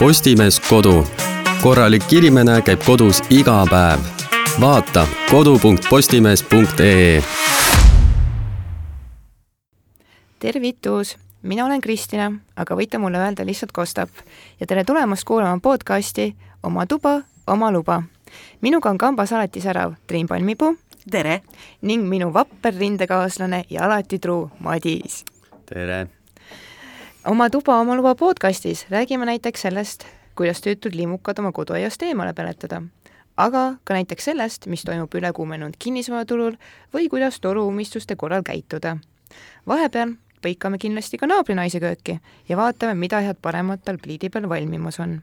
Postimees Kodu. korralik inimene käib kodus iga päev. vaata kodu.postimees.ee. tervitus, mina olen Kristina, aga võite mulle öelda lihtsalt Kostap ja tere tulemast kuulama podcasti Oma tuba, oma luba. minuga on kambas alati särav Triin Palmipuu tere! ning minu vapper rindekaaslane ja alati truu Madis. tere! Oma tuba, oma luba podcastis räägime näiteks sellest, kuidas töötud limukad oma koduaiast eemale peletada, aga ka näiteks sellest, mis toimub ülekuumenenud kinnisvaraturul või kuidas toruummistuste korral käituda. vahepeal põikame kindlasti ka naabrinaise kööki ja vaatame, mida head paremat tal pliidi peal valmimas on.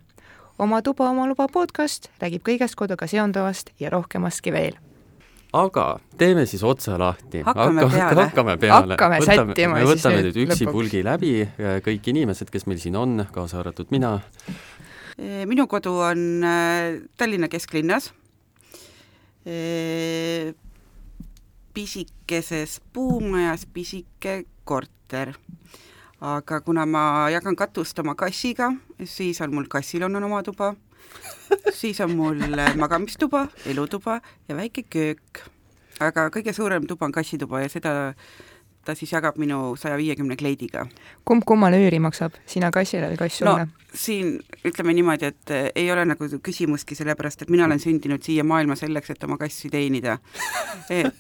oma tuba, oma luba podcast räägib kõigest koduga seonduvast ja rohkemastki veel aga teeme siis otsa lahti. hakkame peale. hakkame peale. hakkame sättima me võtame nüüd lõpuks. üksipulgi läbi, kõik inimesed, kes meil siin on, kaasa arvatud mina. minu kodu on äh, Tallinna kesklinnas, pisikeses puumajas pisike korter. aga kuna ma jagan katust oma kassiga, siis on mul kassil on oma tuba siis on mul magamistuba, elutuba ja väike köök. aga kõige suurem tuba on kassituba ja seda ta siis jagab minu saja viiekümne kleidiga. kumb kummale üüri maksab, sina kassile või kass sulle no,? siin ütleme niimoodi, et eh, ei ole nagu küsimustki, sellepärast et mina olen sündinud siia maailma selleks, et oma kassi teenida. et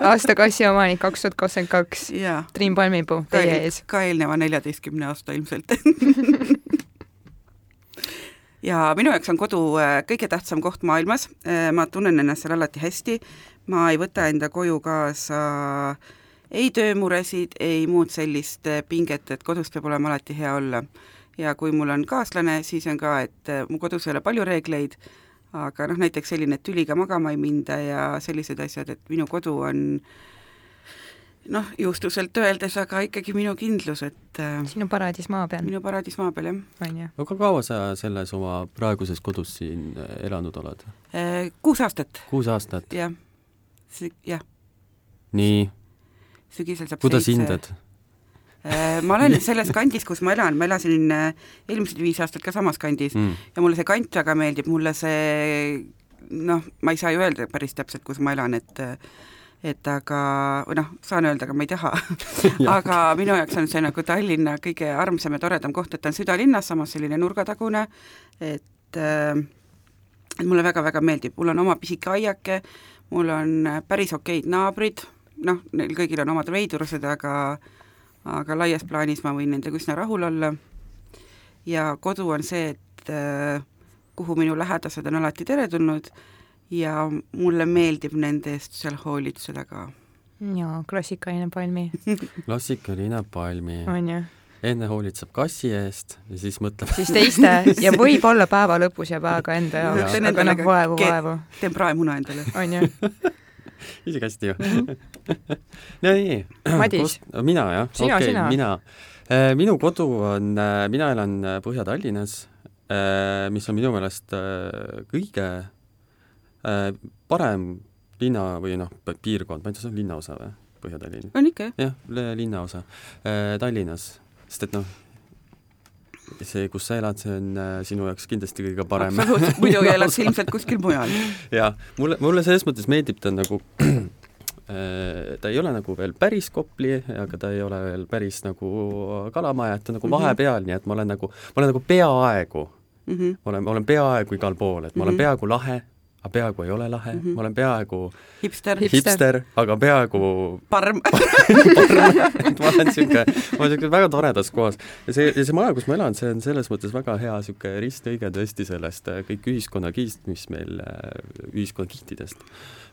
aasta kassi omanik kaks tuhat kakskümmend kaks. Triin Palmipuu, teie ees. ka eelneva neljateistkümne aasta ilmselt ja minu jaoks on kodu äh, kõige tähtsam koht maailmas, äh, ma tunnen ennast seal alati hästi, ma ei võta enda koju kaasa ei töömuresid, ei muud sellist äh, pinget, et kodus peab olema alati hea olla. ja kui mul on kaaslane, siis on ka, et mu kodus ei ole palju reegleid, aga noh, näiteks selline, et tüliga magama ei minda ja sellised asjad, et minu kodu on noh, juustuselt öeldes, aga ikkagi minu kindlus, et sinu paradiis maa peal. minu paradiis maa peal, jah. on ju. aga kaua sa selles oma praeguses kodus siin elanud oled? Kuus aastat. kuus aastat? jah, jah. nii? sügisel saab kuidas seitse. hindad? ma olen selles kandis, kus ma elan, ma elasin eelmised viis aastat ka samas kandis Mm. ja mulle see kant väga meeldib, mulle see noh, ma ei saa ju öelda päris täpselt, kus ma elan, et et aga, või noh, saan öelda, aga ma ei taha. Aga minu jaoks on see nagu Tallinna kõige armsam ja toredam koht, et ta on südalinnas, samas selline nurgatagune, et äh, et mulle väga-väga meeldib, mul on oma pisike aiake, mul on päris okeid naabrid, noh, neil kõigil on omad veidrused, aga aga laias plaanis ma võin nendega üsna rahul olla. ja kodu on see, et äh, kuhu minu lähedased on alati teretulnud ja mulle meeldib nende eest seal hoolitseda ka. jaa, klassikaline palmi, klassikaline palmi. on ju. enne hoolitseb kassi eest ja siis mõtleb siis teiste ja võib-olla päeva lõpus jääb aega enda jaoks, Teen aga noh, vaevu, vaevu, teen praemuna endale. on ju. isegi hästi ju Mhm. no nii. Madis. mina jah? Sina, okei, sina. mina. minu kodu on, mina elan äh, Põhja-Tallinnas, mis on minu meelest äh, kõige äh, parem linna või noh, piirkond, ma ei tea, see on linnaosa või? Põhja-Tallinn? on ikka, jah? jah, linnaosa Tallinnas, sest et noh, see, kus sa elad, see on äh, sinu jaoks kindlasti kõige parem. absoluutselt, muidu elaks ilmselt kuskil mujal. jaa, mulle, mulle selles mõttes meeldib ta nagu äh, ta ei ole nagu veel päris Kopli, aga ta ei ole veel päris nagu Kalamaja, et ta on nagu Mhm. vahepeal, nii et ma olen nagu, ma olen nagu peaaegu, mm. -hmm. olen, olen peaaegu igal pool, et ma olen Mhm. peaaegu lahe, aga peaaegu ei ole lahe mm. -hmm. ma olen peaaegu hipster, Hip- Hipster. hipster, aga peaaegu parm ma olen niisugune, ma olen niisugune väga toredas kohas. ja see, ja see maja, kus ma elan, see on selles mõttes väga hea niisugune ristlõige tõesti sellest äh, kõik ühiskonnakiist, mis meil, äh, ühiskonnakihtidest,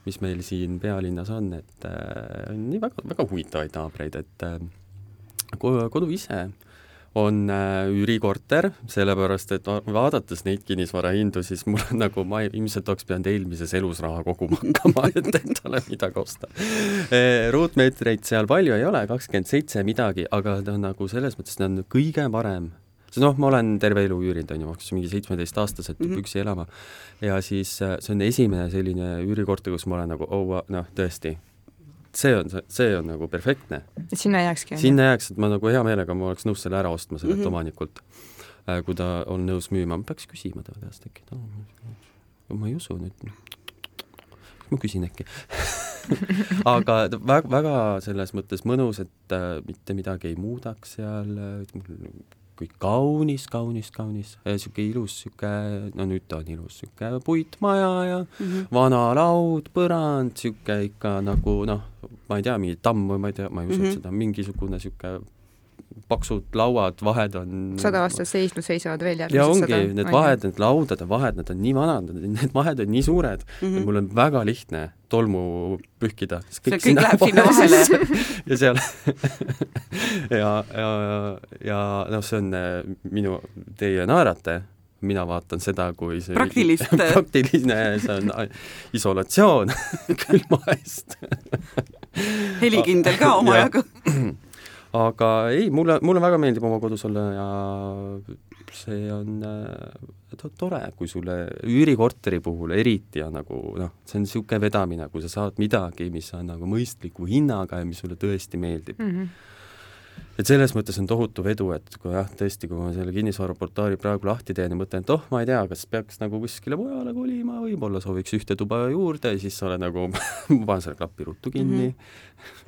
mis meil siin pealinnas on, et äh, on nii väga, väga huvitavaid naabreid, et äh, ko- kodu ise on äh, üürikorter, sellepärast et va- vaadates neid kinnisvarahindu, siis mul on nagu, ma ilmselt oleks pidanud eelmises elus raha koguma hakkama, et endale midagi osta. ruutmeetreid seal palju ei ole, kakskümmend seitse midagi, aga ta on nagu selles mõttes, ta on kõige parem. sest noh, ma olen terve elu üürinud, on ju, ma hakkasin mingi seitsmeteistaastaselt mm. -hmm. üksi elama. ja siis äh, see on esimene selline üürikorter, kus ma olen nagu, oh, noh, tõesti, see on see, on nagu perfektne. et sinna jääkski? sinna jääks, et ma nagu hea meelega, ma oleks nõus selle ära ostma sellelt mm. -hmm. omanikult. kui ta on nõus müüma, ma peaks küsima ta käest äkki, et oh, ma ei usu nüüd. ma küsin äkki aga väga, väga selles mõttes mõnus, et äh, mitte midagi ei muudaks seal, kõik kaunis, kaunis, kaunis, niisugune ilus niisugune, no nüüd ta on ilus, niisugune puitmaja ja mm -hmm. vana laud, põrand, niisugune ikka nagu noh, ma ei tea, mingi tamm või ma ei tea, ma ei usu mm. -hmm. seda, mingisugune niisugune paksud lauad, vahed on sada aastat seisnud, seisavad veel ja järgmised ongi, sada, need vahed, need laudade vahed, need on nii vanad, need vahed on nii suured mm, -hmm. et mul on väga lihtne tolmu pühkida. see kõik läheb sinna vahele. ja seal ja, ja, ja noh, see on äh, minu, teie naerate, mina vaatan seda kui see praktilist praktiline, see on isolatsioon külma eest helikindel ka omajagu. aga ei, mulle, mulle väga meeldib oma kodus olla ja see on äh, to tore, kui sulle üürikorteri puhul eriti on nagu noh, see on niisugune vedamine, kui sa saad midagi, mis on nagu mõistliku hinnaga ja mis sulle tõesti meeldib mm. -hmm. Et selles mõttes on tohutu vedu, et kui jah, tõesti, kui ma selle kinnisvaraportaali praegu lahti teen ja mõtlen, et oh, ma ei tea, kas peaks nagu kuskile mujale kolima, võib-olla sooviks ühte tuba juurde ja siis sa oled nagu ma panen selle klapi ruttu kinni mm.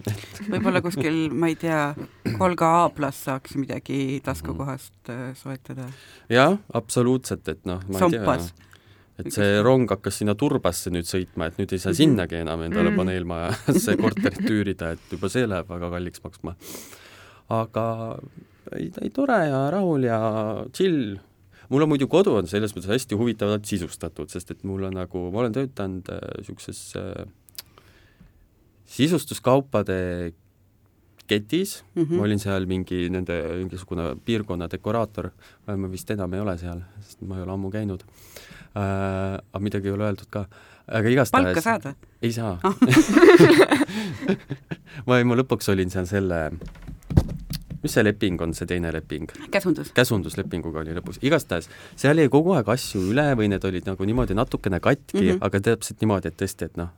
-hmm. võib-olla kuskil, ma ei tea, Kolga A pluss saaks midagi taskukohast äh, soetada. jah, absoluutselt, et noh, ma Sompas. ei tea et see rong hakkas sinna turbasse nüüd sõitma, et nüüd ei saa Mhm. sinnagi enam endale Mhm. paneelmajasse korterit üürida, et juba see läheb väga kalliks maksma. Aga ei, ei tore ja rahul ja chill. mul on muidu kodu on selles mõttes hästi huvitavalt sisustatud, sest et mul on nagu, ma olen töötanud niisuguses äh, sisustuskaupade ketis mm. -hmm. ma olin seal mingi nende, mingisugune piirkonna dekoraator, ma vist enam ei ole seal, sest ma ei ole ammu käinud äh,. aga midagi ei ole öeldud ka. aga igastahes palka saad või? ei saa ma, ma lõpuks olin seal selle, mis see leping on, see teine leping? käsundus. käsunduslepinguga oli lõpus, igastahes seal jäi kogu aeg asju üle või need olid nagu niimoodi natukene katki mm. -hmm. aga täpselt niimoodi, et tõesti, et noh,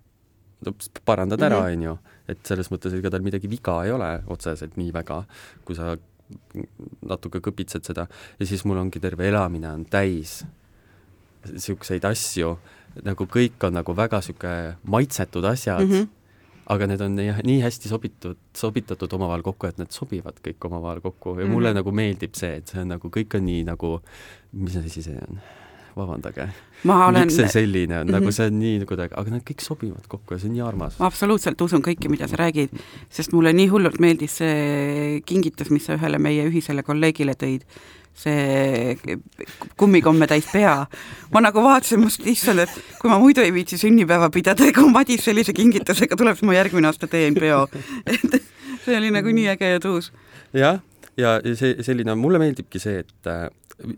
parandad ära, Mhm. on ju, et selles mõttes ega tal midagi viga ei ole otseselt nii väga, kui sa natuke kõpitsed seda ja siis mul ongi terve elamine on täis niisuguseid asju, nagu kõik on nagu väga niisugune maitsetud asjad mm. -hmm. Aga need on nii, nii hästi sobitud, sobitatud omavahel kokku, et need sobivad kõik omavahel kokku ja mm -hmm. mulle nagu meeldib see, et see on nagu, kõik on nii nagu, mis asi see on? vabandage. olen miks see selline on mm, -hmm. Mhm. nagu see on nii kuidagi, aga nad kõik sobivad kokku ja see on nii armas. ma absoluutselt usun kõike, mida sa räägid, sest mulle nii hullult meeldis see kingitus, mis sa ühele meie ühisele kolleegile tõid, see kummikomme täis pea. ma nagu vaatasin, must issand, et kui ma muidu ei viitsi sünnipäeva pidada ja kui Madis sellise kingitusega tuleb, siis ma järgmine aasta teen peo. et see oli nagu nii äge ja tuus. jah, ja, see, selline, mulle meeldibki see, et äh,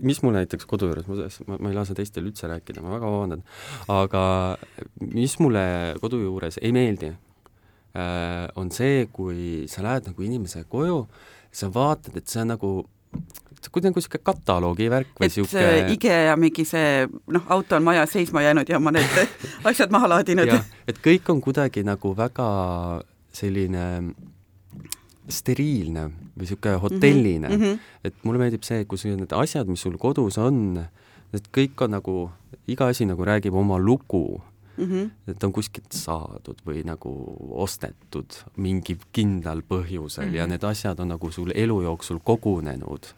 mis mul näiteks kodu juures, ma, ma ei lase teistel üldse rääkida, ma väga vabandan, aga mis mulle kodu juures ei meeldi, on see, kui sa lähed nagu inimese koju, sa vaatad, et see on nagu kuidagi niisugune kataloogi värk või et siuke... see IKEA mingi see, noh, auto on majas seisma jäänud ja ma need asjad maha laadinud. et kõik on kuidagi nagu väga selline steriilne või niisugune hotelline mm, -hmm. et mulle meeldib see, kui sul need asjad, mis sul kodus on, need kõik on nagu, iga asi nagu räägib oma lugu mm. -hmm. et on kuskilt saadud või nagu ostetud mingi kindlal põhjusel mm -hmm. ja need asjad on nagu sul elu jooksul kogunenud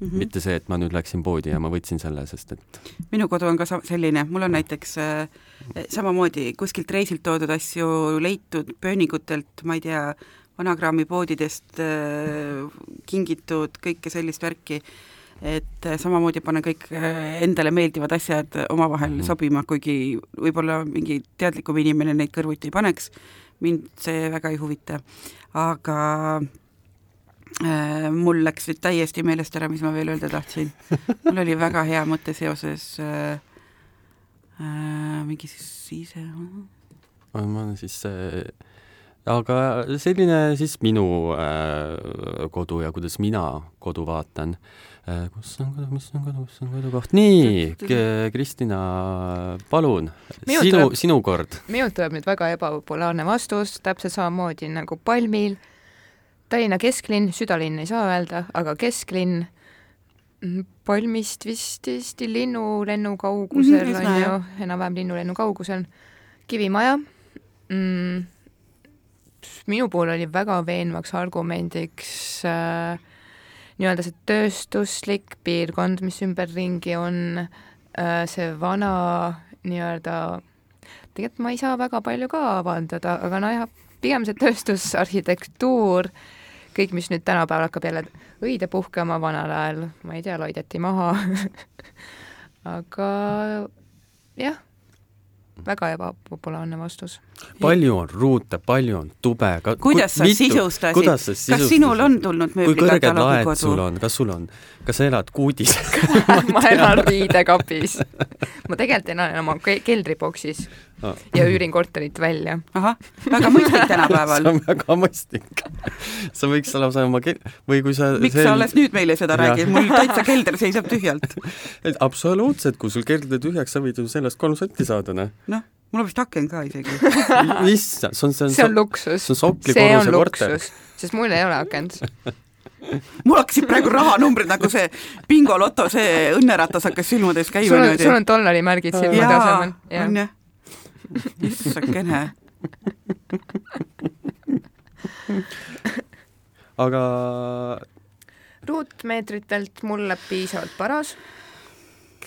Mm -hmm. mitte see, et ma nüüd läksin poodi ja ma võtsin selle, sest et minu kodu on ka selline, mul on näiteks äh, samamoodi kuskilt reisilt toodud asju leitud pööningutelt, ma ei tea, vanakraamipoodidest äh, kingitud, kõike sellist värki, et äh, samamoodi panen kõik äh, endale meeldivad asjad omavahel mm -hmm. sobima, kuigi võib-olla mingi teadlikum inimene neid kõrvuti ei paneks, mind see väga ei huvita, aga mul läks nüüd täiesti meelest ära, mis ma veel öelda tahtsin. mul oli väga hea mõte seoses äh, äh, mingi sise. ma olen siis äh, aga selline siis minu äh, kodu ja kuidas mina kodu vaatan äh,. kus on kodu, mis on kodu, mis on kodukoht? nii, Kristina, palun, sinu sinu kord. minult tuleb nüüd väga ebapopulaarne vastus, täpselt samamoodi nagu Palmil. Tallinna kesklinn, südalinn ei saa öelda, aga kesklinn. Mm, Palmist vist Eesti linnulennu kaugusel Mhm, on üsna, ju enam-vähem linnulennu kaugusel. Kivimaja mm,. minu puhul oli väga veenvaks argumendiks äh, nii-öelda see tööstuslik piirkond, mis ümberringi on äh, see vana nii-öelda, tegelikult ma ei saa väga palju ka avaldada, aga nojah, pigem see tööstusarhitektuur, kõik, mis nüüd tänapäeval hakkab jälle õide puhkema, vanal ajal, ma ei tea, loideti maha aga jah, väga ebapopulaarne vastus. Palju on ruute, palju on tube ka, kuidas sa sisustasid, kuidas sa kas sisustasid? sinul on tulnud mööblikatalogi kõrged laed sul kodu? on, kas sul on, kas sa elad kuudis ma elan riidekapis. ma tegelikult elan oma ke- keldriboksis Ah. ja üürin korterit välja. ahah, väga mõistlik tänapäeval see on väga mõistlik. sa võiks lausa oma ke-, või kui sa miks sa alles nüüd meile seda räägid, mul täitsa kelder seisab tühjalt. absoluutselt, kui sul kelder tühjaks, sa võid ju sellest kolm sotti saada, noh. noh, mul on vist aken ka isegi. issand, see on, see on see on luksus. see on on korruse korter. luksus, sest mul ei ole akent. mul hakkasid praegu rahanumbrid nagu see bingoloto, see õnneratas hakkas silmades käima sul on, sul on dollarimärgid silmade asemel. on jah. issakene. aga ruutmeetritelt mulle piisavalt paras.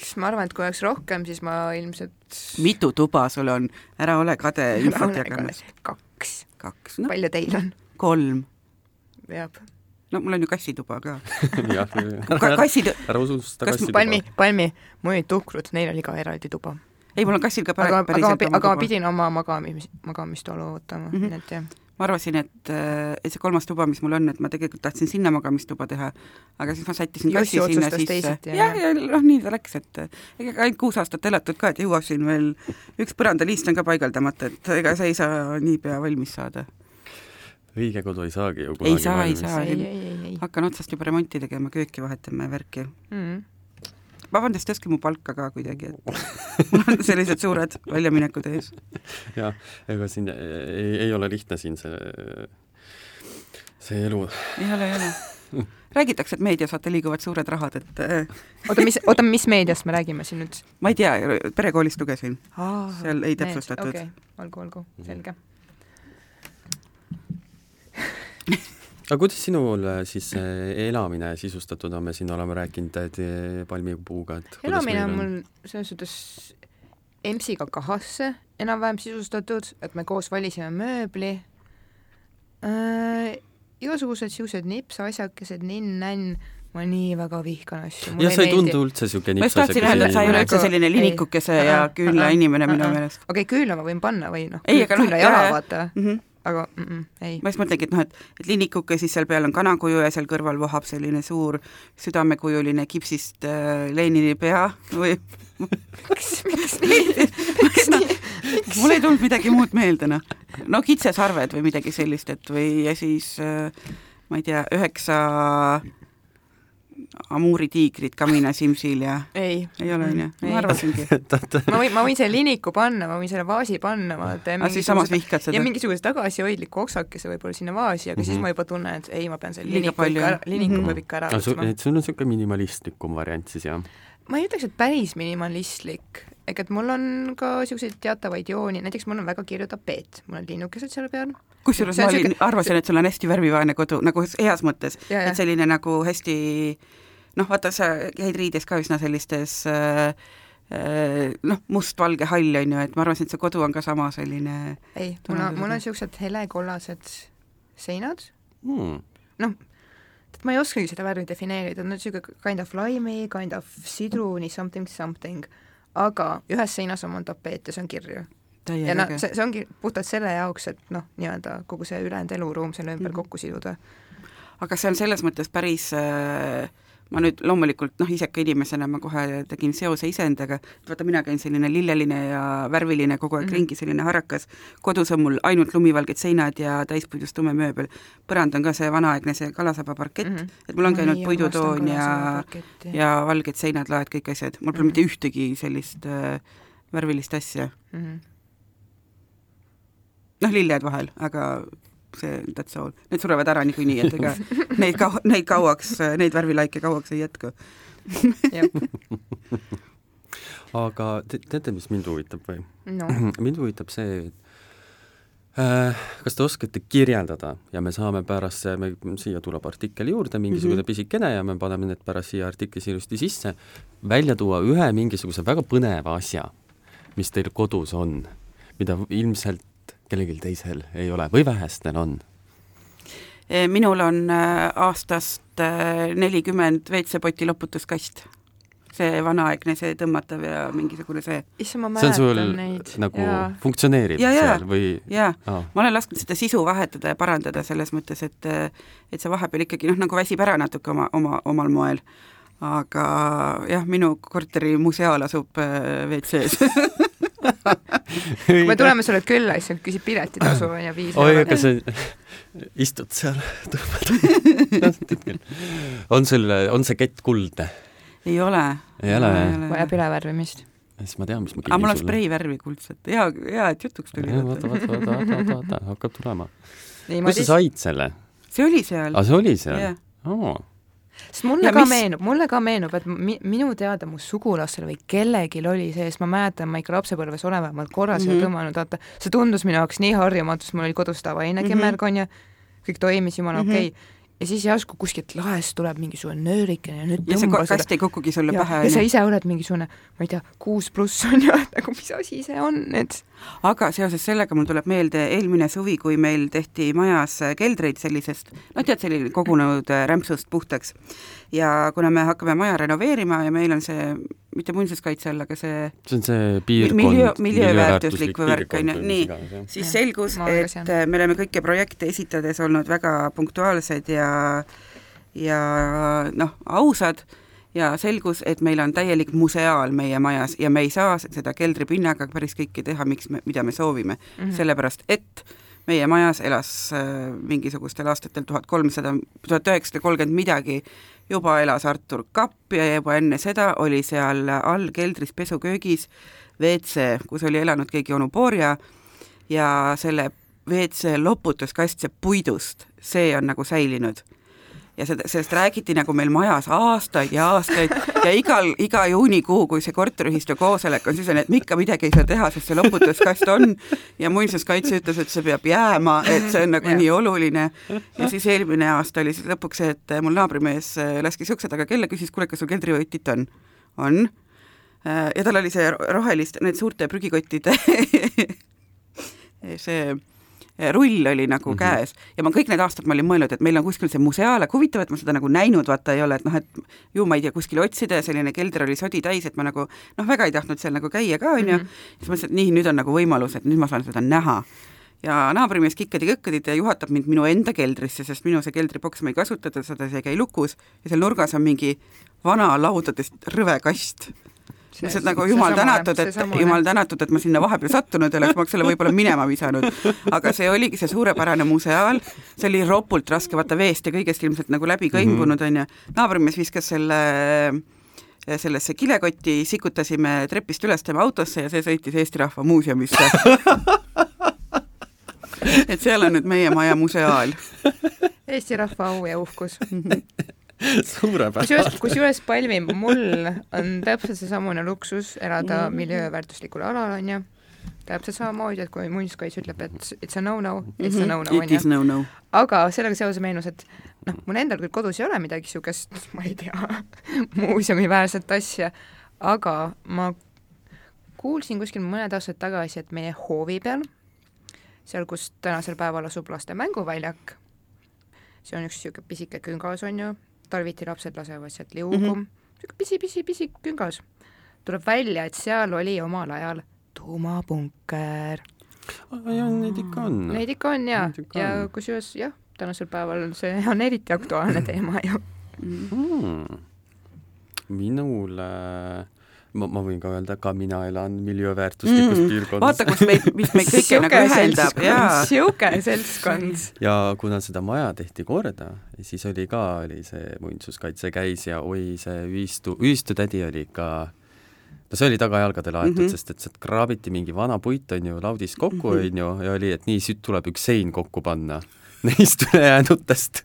Kas ma arvan, et kui oleks rohkem, siis ma ilmselt mitu tuba sul on, ära ole kade infot jagamas. kaks. kaks, noh, palju teil on? kolm. veab. no mul on ju kassituba ka. Ka- kassid, ära ususta Kas kassituba. Palmi, Palmi, mul olid tuhkrud, neil oli ka eraldi tuba. ei, mul on kassil ka aga, päris, aga, päriselt aga ma pidin oma magamis, magamistoolu võtama mm. -hmm. nii et jah. Ma arvasin, et, et see kolmas tuba, mis mul on, et ma tegelikult tahtsin sinna magamistuba teha, aga siis ma sättisin kassi sinna sisse. jah, ja noh, nii ta läks, et ega ainult kuus aastat elatud ka, et jõuab siin veel, üks põrandaliist on ka paigaldamata, et ega see ei saa niipea valmis saada. õige kodu ei saagi ju Ei kunagi saa, ei valmis. saa. ei, ei hakkan otsast juba remonti tegema, kööki vahetama ja värki. mm. -hmm. Vabandust, tõstke mu palka ka kuidagi, et mul on sellised suured väljaminekud ees. jah, ega siin ei, ei ole lihtne siin see, see elu. ei ole, ei ole. räägitakse, et meedias vaata liiguvad suured rahad, et äh, oota, mis, oota, mis meediast me räägime siin nüüd? ma ei tea, perekoolist lugesin. Seal ei täpsustatud. okei okay., olgu, olgu, selge. aga kuidas sinul siis elamine sisustatud on, me siin oleme rääkinud äh, palmipuuga, et elamine on mul selles suhtes EMS-iga kahasse enam-vähem sisustatud, et me koos valisime mööbli äh,. igasugused siuksed nipsasjakesed, ninn-nänn, ma nii väga vihkan asju. ja sa ei tundu üldse niisugune ma just tahtsin öelda, et sa ei ole üldse selline linikukese ja küünla inimene minu meelest. okei okay,, küünla ma võin panna või noh, Ei, aga noh, küünla jala vaata, Mm -hmm. Aga mm -mm, ei. ma just mõtlengi, et noh, et, et linnikuke, siis seal peal on kanakuju ja seal kõrval vohab selline suur südamekujuline kipsist äh, Lenini pea või miks, miks nii, miks nii? mul ei tulnud midagi muud meelde, noh. no kitsesarved või midagi sellist, et või ja siis äh, ma ei tea, üheksa amuuri tiigrit Kamina Simsil ja ei, ei ole, onju, ma arvasingi. ma võin, ma võin selle liniku panna, ma võin selle vaasi panna, vaata. aga siis samas vihkad seda ja mingisuguse tagasihoidliku oksakese võib-olla sinna vaasi, aga mm -hmm. siis Mhm. ma juba tunnen, et ei, ma pean selle liniku ikka liniku Mhm. peab ikka ära võtma. et sul on niisugune minimalistlikum variant siis, jah? ma ei ütleks, et päris minimalistlik, ega et mul on ka niisuguseid teatavaid jooni, näiteks mul on väga kirju tapeet, mul on linnukesed seal peal. kusjuures ma on olin, arvasin, et sul on hästi värvivaene kodu, nagu heas mõttes, et selline nagu hästi noh, vaata, sa käid riides ka üsna sellistes äh, äh, noh, must-valge hall on ju, et ma arvasin, et see kodu on ka sama selline ei, mul on, mul on niisugused helekollased seinad, Hmm. et ma ei oskagi seda värvi defineerida, nad on niisugune kind of limey, kind of sidruni, something something, aga ühes seinas on mul tapeet ja see on kirju. ja noh, see, see ongi puhtalt selle jaoks, et noh, nii-öelda kogu see ülejäänud eluruum selle ümber Mhm. kokku siduda. aga see on selles mõttes päris äh, ma nüüd loomulikult noh, iseka inimesena ma kohe tegin seose iseendaga, et vaata, mina käin selline lilleline ja värviline kogu aeg mm -hmm. ringi, selline harakas, kodus on mul ainult lumivalged seinad ja täispuidust tume mööbel, põrand on ka see vanaaegne, see kalasaba parkett mm, -hmm. et mul ongi ainult puidutoon ja, ja valged seinad, laed, kõik asjad, mul pole mm -hmm. mitte ühtegi sellist äh, värvilist asja mm. -hmm. noh, lilled vahel, aga see, that's all. Need surevad ära niikuinii, et ega neid kau-, neid kauaks, neid värvilaike kauaks ei jätku aga te teate, mis mind huvitab või no.? mind huvitab see, et äh, kas te oskate kirjeldada ja me saame pärast, me, siia tuleb artikkel juurde, mingisugune mm -hmm. pisikene ja me paneme need pärast siia artiklisse ilusti sisse, välja tuua ühe mingisuguse väga põneva asja, mis teil kodus on, mida ilmselt kellelgi teisel ei ole või vähestel on? E, minul on äh, aastast äh, nelikümmend WC-poti loputuskast. see vanaaegne, see tõmmatav ja mingisugune see. issand, ma mäletan sul neid. nagu ja. funktsioneerib ja, ja, seal või? jaa oh., ma olen lasknud seda sisu vahetada ja parandada selles mõttes, et et see vahepeal ikkagi noh, nagu väsib ära natuke oma, oma, omal moel. aga jah, minu korteri museaal asub äh, WC-s me tuleme sulle külla, siis küsid piletitasu ja viis oi, aga sa istud seal, tõmbad on sul, on see kett kuldne? ei ole. ei ole? vajab ülevärvimist siis ma tean, mis ma aga mul on spreivärvi kuldset, hea, hea, et jutuks tuli. vaata, vaata, vaata, vaata, vaata, hakkab tulema. kus sa said selle? see oli seal. aa, see oli seal yeah.? Sest mulle ja ka mis... meenub, mulle ka meenub, et mi, minu teada mu sugulastel või kellelgi oli see, sest ma mäletan, ma ikka lapsepõlves olen vähemalt korra mm -hmm. seal tõmmanud, vaata, see tundus minu jaoks nii harjumatu, sest mul oli kodus tavaline mm -hmm. kemmerkonja, kõik toimis jumala mm -hmm. okei okay ja siis järsku kuskilt laest tuleb mingisugune nöörikene ja nüüd ja see kast ei kukugi sulle ja, pähe. ja sa ise oled mingisugune, ma ei tea, kuus pluss on ju, et nagu mis asi see on, et aga seoses sellega mul tuleb meelde eelmine suvi, kui meil tehti majas keldreid sellisest, no tead, selline kogunenud rämpsust puhtaks. ja kuna me hakkame maja renoveerima ja meil on see mitte muinsuskaitse all, aga see see on see piirkond, miljööväärtuslik või värk, on ju, nii, siis selgus, et me oleme kõiki projekte esitades olnud väga punktuaalsed ja ja noh, ausad ja selgus, et meil on täielik museaal meie majas ja me ei saa seda keldripinnaga päris kõike teha, miks me, mida me soovime. Mm, -hmm. sellepärast et meie majas elas äh, mingisugustel aastatel tuhat kolmsada, tuhat üheksasada kolmkümmend midagi juba elas Artur Kapp ja juba enne seda oli seal all keldris pesuköögis WC, kus oli elanud keegi onu Borja ja selle WC loputuskast, see puidust, see on nagu säilinud ja seda, sellest räägiti nagu meil majas aastaid ja aastaid ja igal, iga juunikuu, kui see korteriühistu koosolek on, siis on, et me ikka midagi ei saa teha, sest see loputuskast on ja muinsuskaitse ütles, et see peab jääma, et see on nagu nii oluline. ja siis eelmine aasta oli siis lõpuks see, et mul naabrimees laskis ukse taga kella, küsis, kuule, kas sul keldrivotit on? on. ja tal oli see rohelist, need suurte prügikottide see rull oli nagu mm -hmm. käes. Ja ma kõik need aastad ma olin mõelnud, et meil on kuskil see museaal, aga huvitav, et ma seda nagu näinud vaata ei ole, et noh, et ju ma ei tea, kuskil otsida ja selline kelder oli sodi täis, et ma nagu noh, väga ei tahtnud seal nagu käia ka, onju, mhm. siis mõtlesin, et nii, nüüd on nagu võimalus, et nüüd ma saan seda näha. Ja naabrimees kikkadi-kõkkadid ja juhatab mind minu enda keldrisse, sest minu see keldriboks ma ei kasuta, seda see ei käi lukus. Ja seal nurgas on mingi vana laudadest rõve kast lihtsalt nagu jumal tänatud, et jumal tänatud, et ma sinna vahepeal sattunud ei oleks, ma oleks selle võib-olla minema visanud. aga see oligi see suurepärane museaal, see oli ropult raske, vaata veest ja kõigest ilmselt nagu läbi kõimbunud, mhm. onju. naabrimees viskas selle sellesse kilekotti, sikutasime trepist üles tema autosse ja see sõitis Eesti Rahva Muuseumisse et seal on nüüd meie maja museaal. Eesti rahva au ja uhkus suurepärane. kusjuures, Palmi, mul on täpselt seesamune luksus elada mm. miljööväärtuslikul alal, onju. täpselt samamoodi, et kui muinsuskaitse ütleb, et it's a no-no, it's a no-no, onju. No -no. aga sellega seoses meenus, et noh, mul endal küll kodus ei ole midagi niisugust, ma ei tea, muuseumiväärset asja, aga ma kuulsin kuskil mõned aastad tagasi, et meie hoovi peal, seal, kus tänasel päeval asub laste mänguväljak, see on üks niisugune pisike küngas, on ju, talviti lapsed lasevad sealt liugu mm, -hmm. niisugune pisi-pisi-pisi küngas. tuleb välja, et seal oli omal ajal tuumapunker. ja neid ikka on. Neid ikka on ja, ja kusjuures jah, tänasel päeval see on eriti aktuaalne teema ju mm.. minul äh, ma, ma võin ka öelda, ka mina elan miljööväärtuslikus mm, piirkonnas. vaata, kus meid, mis meid kõiki nagu ühendab, jaa. sihuke seltskond. ja kuna seda maja tehti korda, siis oli ka, oli see muinsuskaitse käis ja oi, see ühistu, ühistutädi oli ikka no see oli tagajalgadele aetud mm, -hmm. sest et sealt kraabiti mingi vana puit, on ju, laudist kokku, mhm. on ju, ja oli, et nii, siit tuleb üks sein kokku panna neist ülejäänutest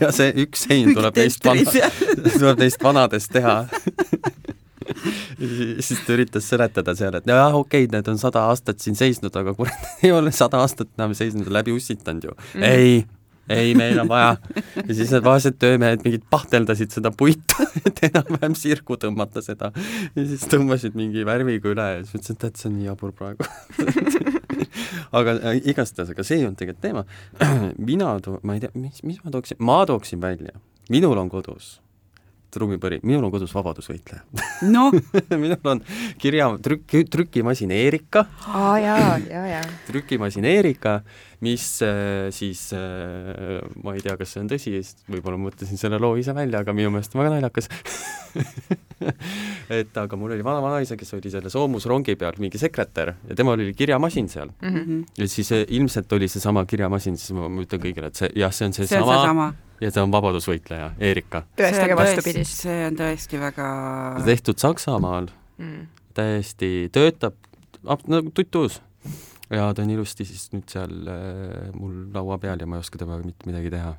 ja see üks sein tuleb neist vana, tuleb neist vanadest teha siis ta üritas seletada seal, et jah, okei okay,, need on sada aastat siin seisnud, aga kurat, ei ole sada aastat enam seisnud, läbi ussitanud ju mm. ei, ei, meil on vaja. ja siis need vaesed töömehed mingid pahteldasid seda puitu, et enam-vähem sirgu tõmmata seda. ja siis tõmbasid mingi värviga üle ja siis mõtlesin, et tead, see on nii jabur praegu aga äh, igastahes, aga see ei olnud tegelikult teema. mina ma ei tea, mis, mis ma tooksin, ma tooksin välja, minul on kodus trummipõri, minul on kodus vabadusvõitleja no. minul on kirja, trükk, trükimasin Erika. aa jaa, jaa, jaa. trükimasin Erika, mis äh, siis äh,, ma ei tea, kas see on tõsi, võib-olla mõtlesin selle loo ise välja, aga minu meelest väga naljakas et aga mul oli vana-vanaisa, kes oli selle soomusrongi peal mingi sekretär ja temal oli kirjamasin seal mm. -hmm. ja siis äh, ilmselt oli seesama kirjamasin, siis ma, ma ütlen kõigile, et see, jah, see on seesama see ja ta on vabadusvõitleja, Erika. tõestage vastupidist. see on tõesti väga tehtud Saksamaal mm., täiesti töötab, nagu tutt-uus. ja ta on ilusti siis nüüd seal äh, mul laua peal ja ma ei oska temaga mitte midagi teha.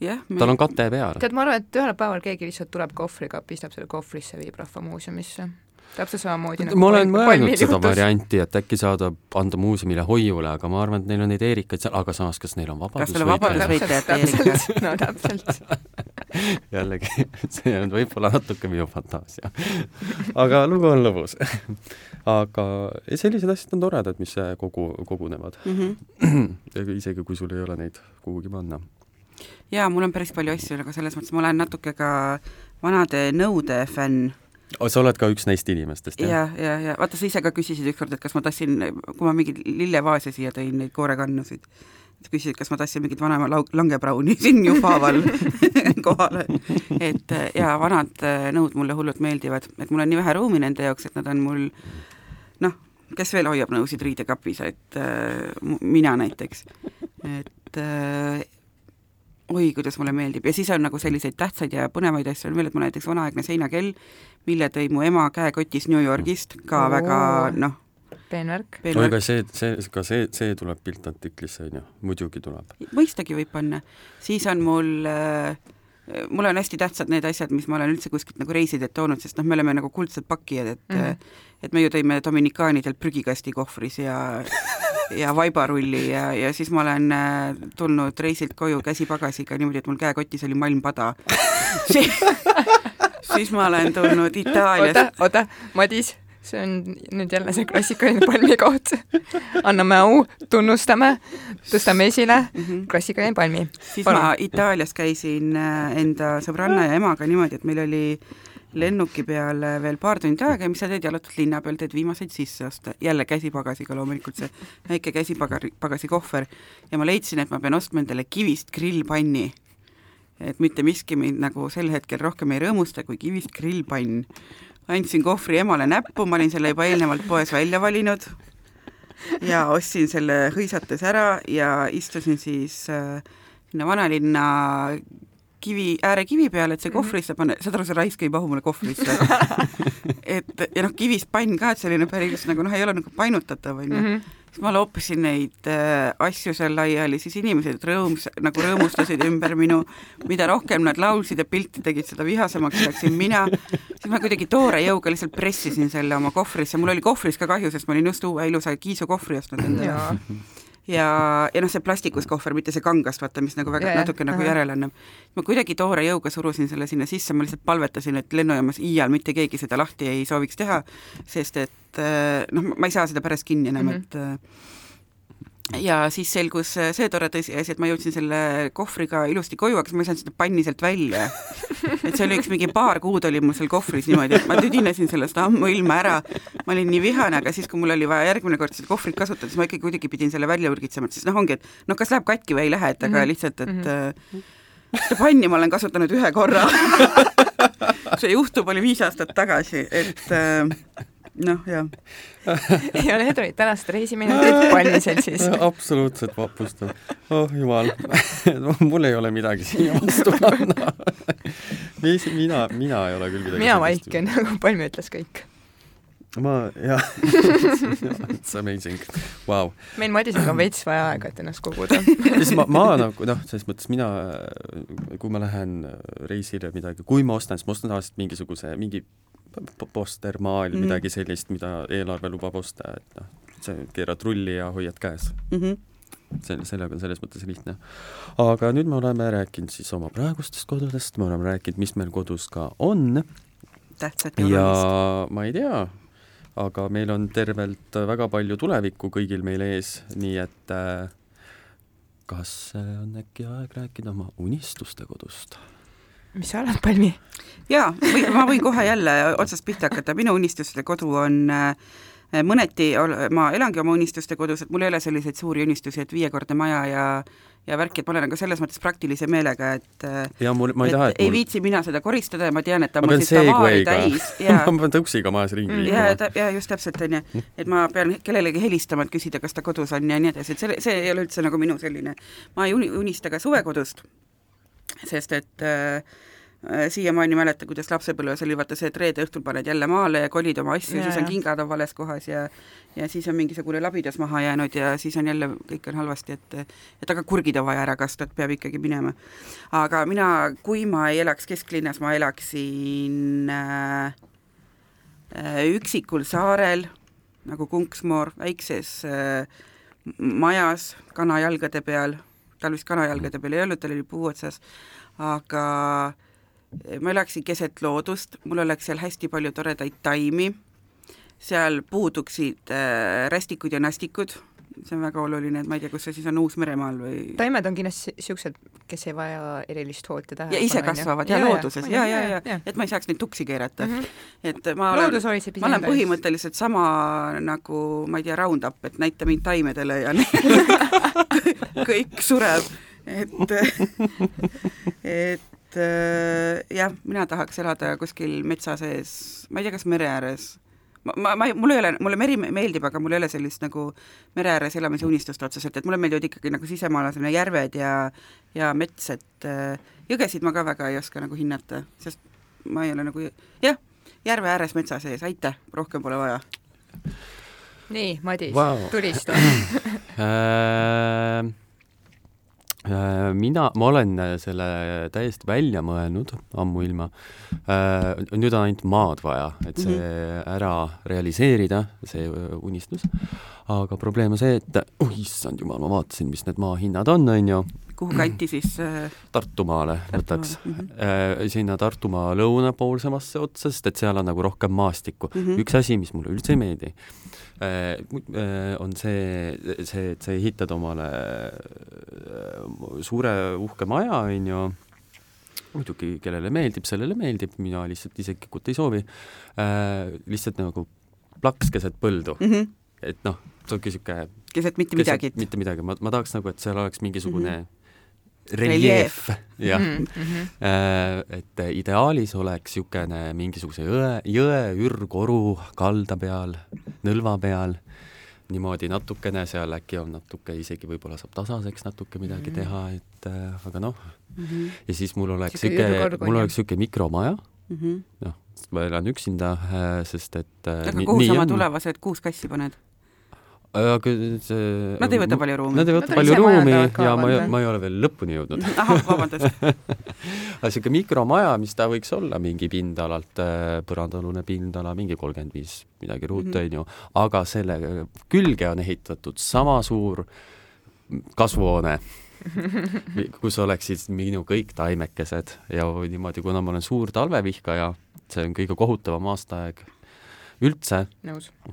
jah me.... tal on kate peal. tead, ma arvan, et ühel päeval keegi lihtsalt tuleb kohvriga, pistab selle kohvrisse, viib Rahvamuuseumisse täpselt samamoodi nagu ma olen mõelnud seda varianti, et äkki saada, anda muuseumile hoiule, aga ma arvan, et neil on neid Eerikaid seal, aga samas, kas neil on vabadusvõitlejad no täpselt jällegi, see on võib-olla natuke minu fantaasia. aga lugu on lõbus aga sellised asjad on toredad, mis kogu, kogunevad mm. -hmm. isegi kui sul ei ole neid kuhugi panna. jaa, mul on päris palju asju, aga selles mõttes ma olen natuke ka vanade nõude fänn sa oled ka üks neist inimestest, jah? ja, ja, ja vaata, sa ise ka küsisid ükskord, et kas ma tassin, kui ma mingeid lillevaase siia tõin, neid koorekannusid, küsisid, kas ma tassin mingit vanema lau-, langebrauni siin Juhaaval kohale. et jaa, vanad äh, nõud mulle hullult meeldivad, et mul on nii vähe ruumi nende jaoks, et nad on mul noh, kes veel hoiab nõusid riidekapis, et äh, mina näiteks. et äh, oi, kuidas mulle meeldib ja siis on nagu selliseid tähtsaid ja põnevaid asju on veel, et mul näiteks vanaaegne seinakell, mille tõi mu ema käekotis New Yorgist, ka Oo. väga noh, peenvärk. oi, aga see, see, ka see, see tuleb piltartiklisse, on ju, muidugi tuleb. mõistagi võib panna. siis on mul äh, mulle on hästi tähtsad need asjad, mis ma olen üldse kuskilt nagu reisidelt toonud, sest noh, me oleme nagu kuldsed pakkijad, et mm -hmm. et me ju tõime dominikaanidelt prügikasti kohvris ja ja vaibarulli ja, ja siis ma olen äh, tulnud reisilt koju käsipagasiga niimoodi, et mul käekotis oli malmpada siis ma olen tulnud Itaaliast. oota, oota, Madis, see on nüüd jälle see klassikaline palmi koht. anname au, tunnustame, tõstame esile mm -hmm. klassikaline palmi. siis Palun. ma Itaalias käisin äh, enda sõbranna ja emaga niimoodi, et meil oli lennuki peal veel paar tundi aega ja mis sa teed, jalutad linna peal, teed viimaseid sisseoste, jälle käsipagasiga loomulikult see väike käsipagari, pagasikohver ja ma leidsin, et ma pean ostma endale kivist grillpanni. et mitte miski mind nagu sel hetkel rohkem ei rõõmusta kui kivist grillpann. andsin kohvri emale näppu, ma olin selle juba eelnevalt poes välja valinud ja ostsin selle hõisates ära ja istusin siis äh, sinna vanalinna kivi, äärekivi peal, et see mhm. kohvrisse panna, saad aru, see raisk ei mahu mulle kohvrisse et ja noh, kivist pann ka, et selline päris nagu noh, ei ole nagu painutatav, onju. Mhm. siis ma loopisin neid äh, asju seal laiali, siis inimesed rõõms, nagu rõõmustasid ümber minu, mida rohkem nad laulsid ja pilti tegid, seda vihasemaks läksin mina, siis ma kuidagi toore jõuga lihtsalt pressisin selle oma kohvrisse, mul oli kohvris ka kahju, sest ma olin just uue ilusa kiisukohvri ostnud endale ja, ja noh, see plastikus kohver, mitte see kangast, vaata, mis nagu väga ja, natuke nagu järele annab. ma kuidagi toore jõuga surusin selle sinna sisse, ma lihtsalt palvetasin, et lennujaamas iial mitte keegi seda lahti ei sooviks teha, sest et noh, ma ei saa seda pärast kinni enam mm, -hmm. et ja siis selgus see tore tõsiasi, et ma jõudsin selle kohvriga ilusti koju, aga siis ma ei saanud seda panni sealt välja. et see oli üks mingi paar kuud oli mul seal kohvris niimoodi, et ma tüdinesin sellest ammuilma ära. ma olin nii vihane, aga siis, kui mul oli vaja järgmine kord seda kohvrit kasutada, siis ma ikkagi kuidagi pidin selle välja urgitsema, et siis noh, ongi, et noh, kas läheb katki või ei lähe, et aga -hmm. lihtsalt, et mm -hmm. seda panni ma olen kasutanud ühe korra see juhtum oli viis aastat tagasi, et äh, noh, jah. ei ole Hedrit tänast reisiminutit palmiseltsis. absoluutselt vapustav. oh jumal mul ei ole midagi siia vastu panna mina, mina ei ole küll midagi mina vaiken, nagu Palmi ütles kõik ma, jah it's amazing, vau. meil Madisega on veits vaja aega, et ennast koguda siis ma, ma nagu noh, selles mõttes mina, kui ma lähen reisile midagi, kui ma ostan, siis ma ostan tavaliselt mingisuguse, mingi poster, maal mm., midagi sellist, mida eelarve lubab osta, et noh, sa keerad rulli ja hoiad käes mm. -hmm selle, sellega on selles mõttes lihtne. aga nüüd me oleme rääkinud siis oma praegustest kodudest, me oleme rääkinud, mis meil kodus ka on. tähtsat ja olulist. ja ma ei tea, aga meil on tervelt väga palju tulevikku kõigil meil ees, nii et äh, kas on äkki aeg rääkida oma unistuste kodust? Mis sa arvad, Palmi? jaa, ma võin kohe jälle otsast pihta hakata, minu unistuste kodu on äh, mõneti, ma elangi oma unistuste kodus, et mul ei ole selliseid suuri unistusi, et viiekordne maja ja ja värki, et ma olen nagu selles mõttes praktilise meelega, et äh, ja mul, ma ei taha, et ei mul... viitsi mina seda koristada ja ma tean, et ta tavaari täis ja ma pean tõuksiga majas ringi mm. liikuma. ja, ja just täpselt, on ju, et ma pean kellelegi helistama, et küsida, kas ta kodus on ja nii edasi, et see, see ei ole üldse nagu minu selline, ma ei unista ka suvekodust, sest et äh, Äh, siiamaani mäletan, kuidas lapsepõlves oli vaata see, et reede õhtul paned jälle maale ja kolid oma asju, siis on kingad on vales kohas ja ja siis on mingisugune labidas maha jäänud ja siis on jälle, kõik on halvasti, et et aga kurgid on vaja ära kasta, et peab ikkagi minema. aga mina, kui ma ei elaks kesklinnas, ma elaksin äh, äh üksikul saarel nagu Kunksmoor, väikses äh, majas kanajalgade peal, tal vist kanajalgade peal ei olnud, tal oli puu otsas, aga ma elaksin keset loodust, mul oleks seal hästi palju toredaid taimi, seal puuduksid äh, rästikud ja nastikud, see on väga oluline, et ma ei tea, kus see siis on Uus-Meremaal või taimed on kindlasti niisugused, kes ei vaja erilist hoolt ja tähelepanu. ja ise kasvavad ja, ja looduses ja, ja, ja, ja, et ma ei saaks neid tuksi keerata mm. -hmm. et ma olen, ma olen põhimõtteliselt sama nagu ma ei tea, Roundup, et näita mind taimedele ja kõik sureb, et et et äh, jah, mina tahaks elada kuskil metsa sees, ma ei tea, kas mere ääres. Ma, ma, mul ei ole, mulle meri meeldib, aga mul ei ole sellist nagu mere ääres elamise unistust otseselt, et mulle meeldivad ikkagi nagu sisemaalasena järved ja ja mets, et äh, jõgesid ma ka väga ei oska nagu hinnata, sest ma ei ole nagu jah, järve ääres metsa sees, aitäh, rohkem pole vaja. nii, Madis wow., tulista Äh, mina, ma olen äh, selle täiesti välja mõelnud ammuilma. Äh, nüüd on ainult maad vaja, et see -hmm. ära realiseerida, see unistus. aga probleem on see, et oh issand jumal, ma vaatasin, mis need maa hinnad on, on ju. Kuhu kanti siis äh...? Tartumaale võtaks mm. -hmm. sinna Tartumaa lõunapoolsemasse otsa, sest et seal on nagu rohkem maastikku mm. -hmm. üks asi, mis mulle üldse ei meeldi Äh, äh, on see, see, et sa ehitad omale äh, suure uhke maja, on ju, muidugi kellele meeldib, sellele meeldib, mina lihtsalt isiklikult ei soovi, lihtsalt nagu plaks keset põldu mm. -hmm. et noh, see ongi niisugune keset mitte midagi. mitte midagi, ma, ma tahaks nagu, et seal oleks mingisugune mm -hmm reljeef, jah mm. -hmm. et ideaalis oleks niisugune mingisuguse jõe, jõe ürgoru kalda peal, nõlva peal, niimoodi natukene seal äkki on natuke isegi võib-olla saab tasaseks natuke midagi mm -hmm. teha, et äh, aga noh mm, -hmm. ja siis mul oleks niisugune, mul oleks niisugune mikromaja mm -hmm., noh, ma elan üksinda äh,, sest et aga kuhu sa oma tulevased kuus kassi paned? Aga see Nad ei võta palju ruumi? Nad ei võta palju ruumi ja ma ei, ma ei ole veel lõpuni jõudnud. ahah, vabandust aga niisugune mikromaja, mis ta võiks olla, mingi pindalalt, äh, põrandaalune pindala, mingi kolmkümmend viis midagi ruutu, mhm. on ju, aga selle külge on ehitatud sama suur kasvuhoone kus oleksid minu kõik taimekesed ja niimoodi, kuna ma olen suur talvevihkaja, see on kõige kohutavam aastaaeg üldse.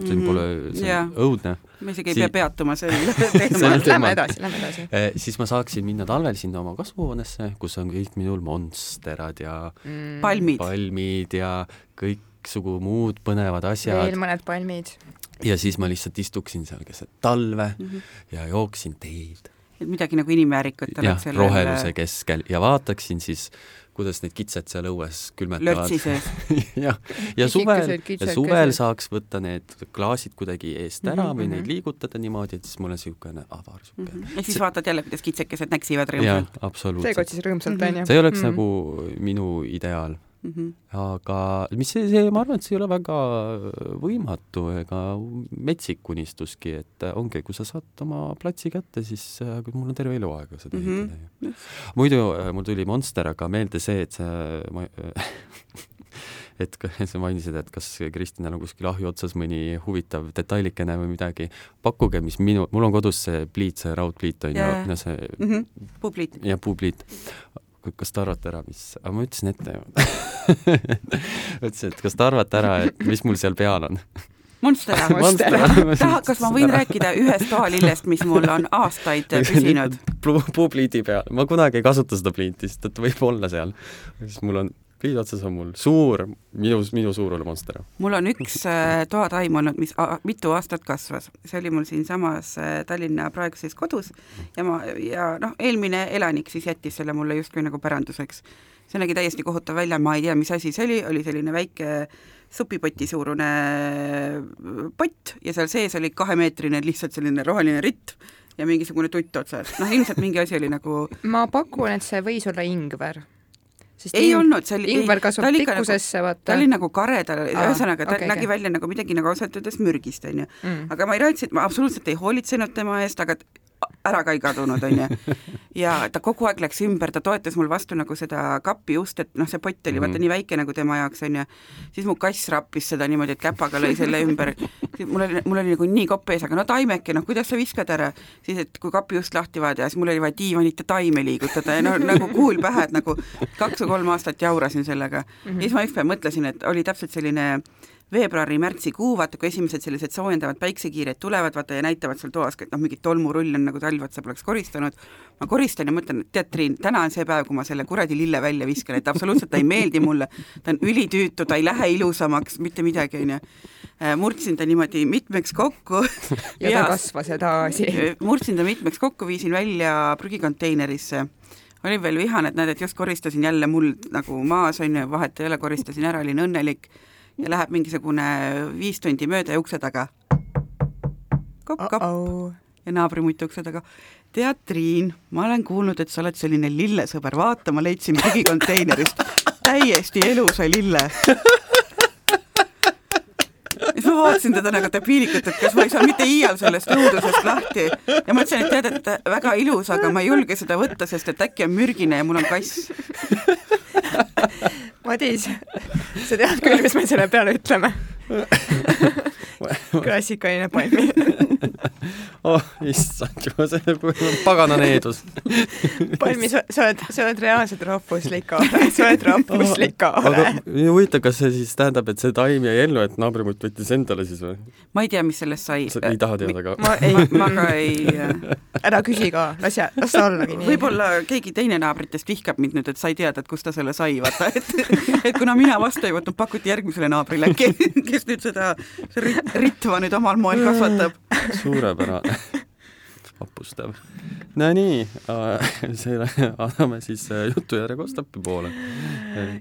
siin pole, see on õudne. me isegi ei si pea peatuma sellel teemal. Lähme edasi, lähme edasi eh,. siis ma saaksin minna talvel sinna oma kasvuhoonesse, kus on kõik minul monsterad ja mm. palmid, palmid ja kõiksugu muud põnevad asjad. veel mõned palmid. ja siis ma lihtsalt istuksin seal keset talve mm -hmm. ja jooksin teed et midagi nagu inimväärikut jah roheluse keskel ja vaataksin siis, kuidas need kitsed seal õues külmetavad lörtsi. sees. jah, ja suvel, ja suvel saaks võtta need klaasid kuidagi eest ära Mhm, või neid mhm. liigutada niimoodi, et siis mul on niisugune avar sihuke ja siis vaatad jälle, kuidas kitsekesed näksivad jah rõõmsalt., seekord absoluutselt. siis rõõmsalt Mhm. on ju. see oleks mm. nagu minu ideaal, Mhm. aga mis see, see, ma arvan, et see ei ole väga võimatu ega metsik unistuski, et ongi, kui sa saad oma platsi kätte, siis äh, mul on terve eluaeg seda Mhm. ehitada ju. muidu äh, mul tuli Monster aga meelde see, et ma et sa mainisid, et kas Kristinal on kuskil ahju otsas mõni huvitav detailikene või midagi, pakkuge, mis minu, mul on kodus see pliit, see raudpliit on ju no see Mhm. publiit. ja puupliit. Kas te arvate ära, mis, aga ma ütlesin ette ju. ütlesin, et kas te arvate ära, et mis mul seal peal on? Monster. Monster. taha, kas ma võin rääkida ühest toalillest, mis mul on aastaid püsinud? puupliidi peal, ma kunagi ei kasuta seda pliiti, sest et võib olla seal. siis mul on, pliidi otsas on mul suur, minu, minu suurune monster. mul on üks äh, toataim olnud, mis mitu aastat kasvas, see oli mul siinsamas äh, Tallinna praeguses kodus ja ma ja noh, eelmine elanik siis jättis selle mulle justkui nagu päranduseks. see nägi täiesti kohutav välja, ma ei tea, mis asi see oli, oli selline väike supipoti suurune pott ja seal sees oli kahemeetrine lihtsalt selline roheline ritt ja mingisugune tutt otsas, noh ilmselt mingi asi oli nagu ma pakun, et see võis olla ingver. Sest ei ing- olnud, see oli ingver kasvab ta oli ikka nagu- pikkusesse, ta vaata oli. nagu kare, ta Aa, ühesõnaga, ta okei, nägi okei. välja nagu midagi nagu ausalt öeldes mürgist, onju. Mm. aga ma ei rääkinud, ma absoluutselt ei hoolitsenud tema eest, aga ära ka ei kadunud, onju. ja ta kogu aeg läks ümber, ta toetas mul vastu nagu seda kapi ust, et noh, see pott oli Mhm. vaata nii väike nagu tema jaoks, onju. siis mu kass rappis seda niimoodi, et käpaga lõi selle ümber. mul oli, mul oli nagu nii kopp ees, aga no taimeke, noh, kuidas sa viskad ära? siis, et kui kapi ust lahti vaadata, siis mul oli vaja diivanit ja taime liigutada ja no nagu kuul pähe, et nagu kaks või kolm aastat jaurasin sellega mm. -hmm. ja siis ma ükspäev mõtlesin, et oli täpselt selline veebruari-märtsikuu, vaata kui esimesed sellised soojendavad päiksekiired tulevad, vaata ja näitavad seal toas, et noh, mingit tolmurull on nagu talv otsa poleks koristanud. ma koristan ja mõtlen, et tead, Triin, täna on see päev, kui ma selle kuradi lille välja viskan, et absoluutselt ta ei meeldi mulle. ta on ülitüütu, ta ei lähe ilusamaks, mitte midagi, onju. murdsin ta niimoodi mitmeks kokku. ja ta kasvas edasi. murdsin ta mitmeks kokku, viisin välja prügikonteinerisse olin veel vihane, et näed, et just koristasin jälle muld nagu maas onju, vahet ei ole, koristasin ära, olin õnnelik ja läheb mingisugune viis tundi mööda ja ukse taga. kopp-kopp oh. ja naabrimutt ukse taga. tead, Triin, ma olen kuulnud, et sa oled selline lillesõber, vaata, ma leidsin prügikonteinerist täiesti elusa lille. siis ma vaatasin teda nagu debiilikut, et kas ma ei saa mitte iial sellest õudusest lahti ja mõtlesin, et tead, et väga ilus, aga ma ei julge seda võtta, sest et äkki on mürgine ja mul on kass. Madis, sa tead küll, mis me selle peale ütleme. klassikaline palmi. oh issand jumal, see on pagana needus. palmi, sa sa oled, sa oled reaalselt rahvuslik aare, sa oled rahvuslik aga aare. huvitav, kas see siis tähendab, et see taim jäi ellu, et naabrimutt võttis endale siis või? ma ei tea, mis sellest sai. sa ei taha teada ka? ma ei ma, ka ei ära küsi ka, las jää, las ta ollagi nii. võib-olla keegi teine naabritest vihkab mind nüüd, et sa ei teadnud, kust ta selle sai, vaata, et et kuna mina vastu ei võtnud, pakuti järgmisele naabrile, kes nüüd seda rit- ritva nüüd omal moel kasvatab. Suurepärane, vapustav. Nonii, selle anname siis äh, jutujärje Kostapi poole.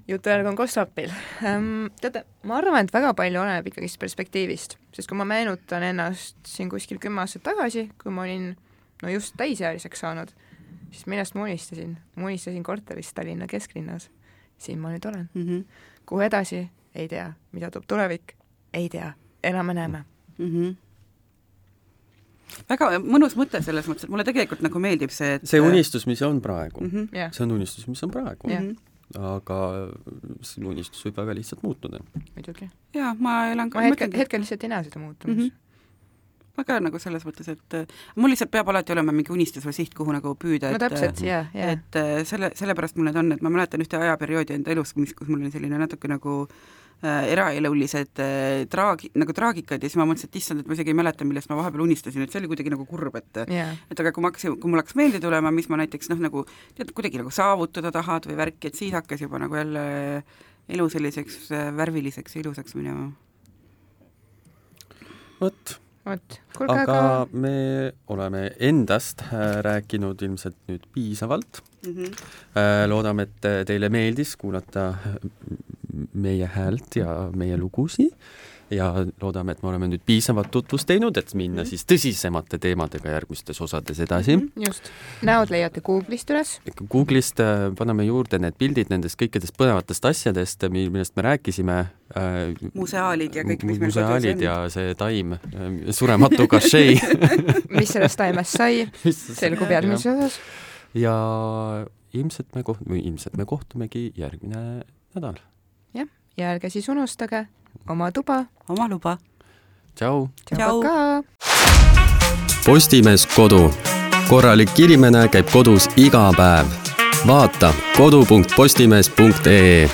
jutujärg on Kostapil ähm,. teate, ma arvan, et väga palju oleneb ikkagist perspektiivist, sest kui ma meenutan ennast siin kuskil kümme aastat tagasi, kui ma olin no just täisealiseks saanud, siis millest ma unistasin? ma unistasin korterist Tallinna kesklinnas. siin ma nüüd olen. Mhm, kuhu edasi, ei tea, mida toob tulevik, ei tea, elame-näeme. mhm. Väga mõnus mõte selles mõttes, et mulle tegelikult nagu meeldib see, et see unistus, mis on praegu, mm. jah, see on unistus, mis on praegu. -hmm. aga see unistus võib väga lihtsalt muutuda. muidugi. ja ma elan ka, ma hetkel, hetkel lihtsalt ei näe seda muutumas Mhm. ma ka nagu selles mõttes, et äh, mul lihtsalt peab alati olema mingi unistus või siht, kuhu nagu püüda, no et täpselt, jaa, jaa. et äh, selle, sellepärast mul need on, et ma mäletan ühte ajaperioodi enda elus, mis, kus mul oli selline natuke nagu äh, eraelulised äh, traagi-, nagu traagikad ja siis ma mõtlesin, et issand, et ma isegi ei mäleta, millest ma vahepeal unistasin, et see oli kuidagi nagu kurb, et jaa, et aga kui ma hakkasin, kui mul hakkas meelde tulema, mis ma näiteks noh, nagu tead, kuidagi nagu saavutada tahad või värki, et siis hakkas juba nagu jälle elu selliseks äh, värviliseks ja ilusaks minema. vot, vot, kuulge aga aga me oleme endast äh, rääkinud ilmselt nüüd piisavalt mm. -hmm. Äh, loodame, et äh, teile meeldis kuulata äh, meie häält ja meie lugusid ja loodame, et me oleme nüüd piisavalt tutvust teinud, et minna siis tõsisemate teemadega järgmistes osades edasi. just, näod leiate Google'ist üles, Google'ist äh, paneme juurde need pildid nendest kõikidest põnevatest asjadest, mi- millest me rääkisime äh,. museaalid ja kõik, mis meil kodus museaalid on. ja see taim äh,, surematu kašei mis sellest taimest sai, selgub järgmises osas. ja ilmselt me koht-, või ilmselt me kohtumegi järgmine nädal. Ja ärge siis unustage oma tuba, oma luba. tšau! Tšau. ka. Postimees Kodu. korralik inimene käib kodus iga päev. vaata kodu.postimees.ee